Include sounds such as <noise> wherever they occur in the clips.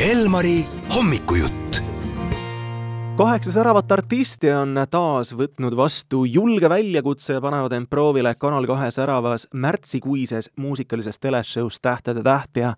Elmari hommikujutt. kaheksa säravat artisti on taas võtnud vastu julge väljakutse ja panevad end proovile Kanal kahe säravas märtsikuises muusikalises teleshow's Tähtede täht ja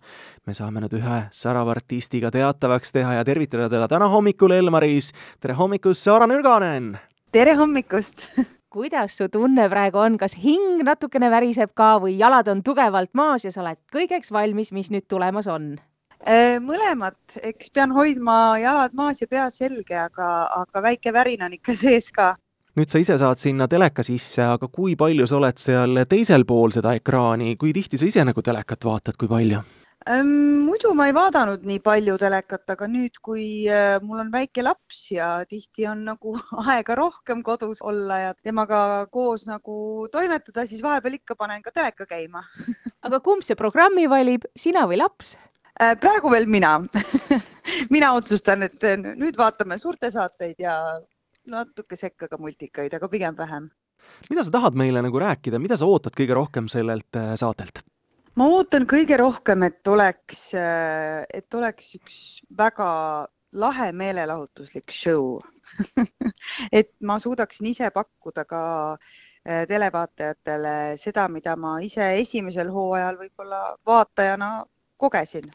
me saame nüüd ühe särava artistiga teatavaks teha ja tervitada teda täna hommikul Elmaris. tere hommikust, Saara Nürganen! tere hommikust <laughs> kuidas su tunne praegu on, kas hing natukene väriseb ka või jalad on tugevalt maas ja sa oled kõigeks valmis, mis nüüd tulemas on? Äh, mõlemad, eks pean hoidma jalad maas ja pea selge, aga, aga väike värin on ikka <laughs> sees ka. nüüd sa ise saad sinna teleka sisse, aga kui palju sa oled seal teisel pool seda ekraani, kui tihti sa ise nagu telekat vaatad, kui palju? muidu ma ei vaadanud nii palju telekat, aga nüüd, kui äh, mul on väike laps ja tihti on nagu <laughs> aega rohkem kodus olla ja temaga koos nagu toimetada, siis vahepeal ikka panen ka teleka käima <laughs> aga kumb see programmi valib, sina või laps? Äh, praegu veel mina <laughs> mina otsustan, et äh, nüüd vaatame suurte saateid ja natuke sekka ka multikaid, aga pigem vähem. mida sa tahad meile nagu rääkida, mida sa ootad kõige rohkem sellelt saatelt? ma ootan kõige rohkem, et oleks, et oleks üks väga lahe meelelahutuslik show <laughs> et ma suudaksin ise pakkuda ka televaatajatele seda, mida ma ise esimesel hooajal võib-olla vaatajana kogesin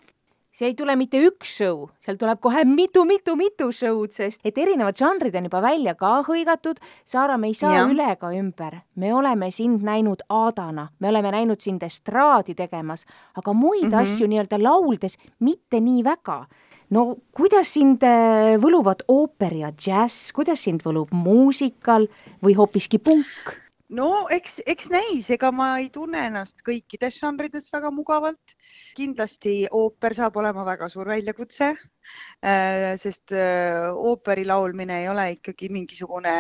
see ei tule mitte üks show, seal tuleb kohe mitu-mitu-mitu show'd, sest et erinevad žanrid on juba välja ka hõigatud. Saara, me ei saa ja. üle ega ümber, me oleme sind näinud Aadana, me oleme näinud sind estraadi tegemas, aga muid mm -hmm. asju nii-öelda lauldes mitte nii väga no kuidas sind äh, võluvad ooper ja džäss, kuidas sind võlub muusikal või hoopiski punk? No eks, eks näis, ega ma ei tunne ennast kõikides žanrides väga mugavalt. kindlasti ooper saab olema väga suur väljakutse, äh, sest äh, ooperi laulmine ei ole ikkagi mingisugune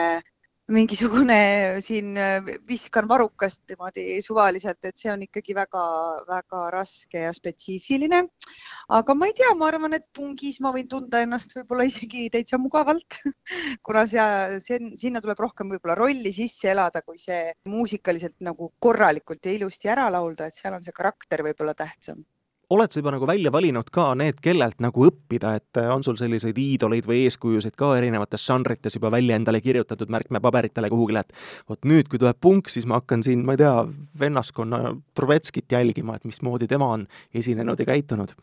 mingisugune siin äh, viskan varrukast niimoodi suvaliselt, et see on ikkagi väga-väga raske ja spetsiifiline. aga ma ei tea, ma arvan, et pungis ma võin tunda ennast võib-olla isegi täitsa mugavalt <laughs> kuna see, sinna tuleb rohkem võib-olla rolli sisse elada, kui see muusikaliselt nagu korralikult ja ilusti ära laulda, et seal on see karakter võib-olla tähtsam oled sa juba nagu välja valinud ka need, kellelt nagu õppida, et äh, on sul selliseid iidoleid või eeskujusid ka erinevates žanrites juba välja endale kirjutatud märkmepaberitele kuhugile, et vot nüüd, kui tuleb punk, siis ma hakkan siin, ma ei tea, vennaskonna Trubetskit jälgima, et mismoodi tema on esinenud ja käitunud?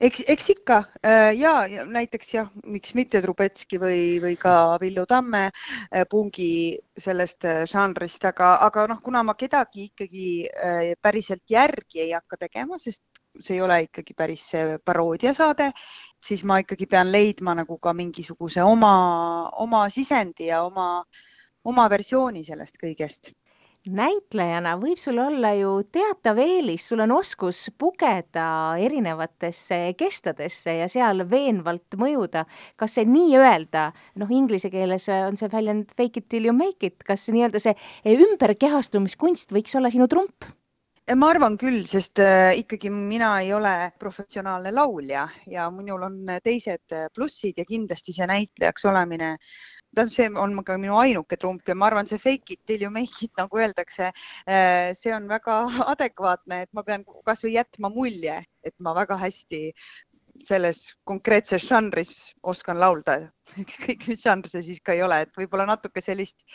eks, eks ikka äh, ja, ja näiteks jah, miks mitte Trubetski või, või ka Villu Tamme äh, pungi sellest žanrist, aga, aga noh, kuna ma kedagi ikkagi päriselt järgi ei hakka tegema, sest see ei ole ikkagi päris see paroodiasaade, siis ma ikkagi pean leidma nagu ka mingisuguse oma, oma sisendi ja oma, oma versiooni sellest kõigest näitlejana võib sul olla ju teatav eelis, sul on oskus pugeda erinevatesse kestadesse ja seal veenvalt mõjuda. kas see nii-öelda, noh, inglise keeles on see väljend fake it till you make it, kas nii-öelda see ümberkehastumiskunst võiks olla sinu trump? Ma arvan küll, sest äh, ikkagi mina ei ole professionaalne laulja ja minul on teised plussid ja kindlasti see näitlejaks olemine, tähendab, see on ka minu ainuke trump ja ma arvan, see fake it till you make it nagu öeldakse, see on väga <laughs> adekvaatne, et ma pean kasvõi jätma mulje, et ma väga hästi selles konkreetses žanris oskan laulda, <laughs> ükskõik mis žanr see siis ka ei ole, et võib-olla natuke sellist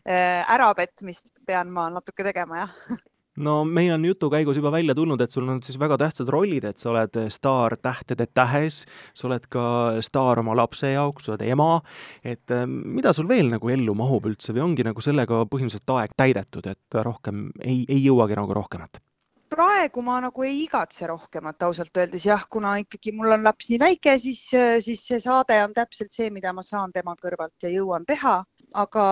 ärapetmist pean ma natuke tegema, jah <laughs> no meil on jutu käigus juba välja tulnud, et sul on siis väga tähtsad rollid, et sa oled staar Tähtede tähes, sa oled ka staar oma lapse jaoks, sa oled ema, et äh, mida sul veel nagu ellu mahub üldse või ongi nagu sellega põhimõtteliselt aeg täidetud, et rohkem ei, ei jõuagi nagu rohkemat? praegu ma nagu ei igatse rohkemat ausalt öeldes. Jah, kuna ikkagi mul on laps nii väike, siis, siis see saade on täpselt see, mida ma saan tema kõrvalt ja jõuan teha aga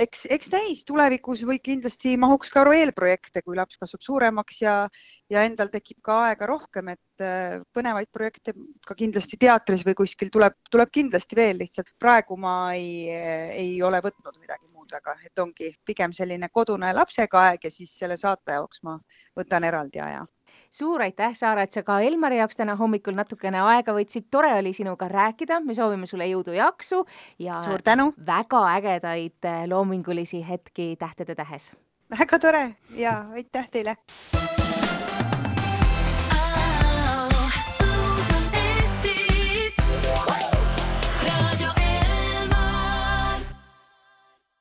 eks, eks näis, tulevikus või kindlasti mahuks ka veel projekte, kui laps kasvab suuremaks ja, ja endal tekib ka aega rohkem, et äh, põnevaid projekte ka kindlasti teatris või kuskil tuleb, tuleb kindlasti veel, lihtsalt praegu ma ei, ei ole võtnud midagi muud väga, et ongi pigem selline kodune lapsega aeg ja siis selle saate jaoks ma võtan eraldi aja suur aitäh, Saara, et sa ka Elmari jaoks täna hommikul natukene aega võtsid, tore oli sinuga rääkida, me soovime sulle jõudu-jaksu ja suur tänu! väga ägedaid eh, loomingulisi hetki Tähtede tähes! väga tore ja aitäh teile!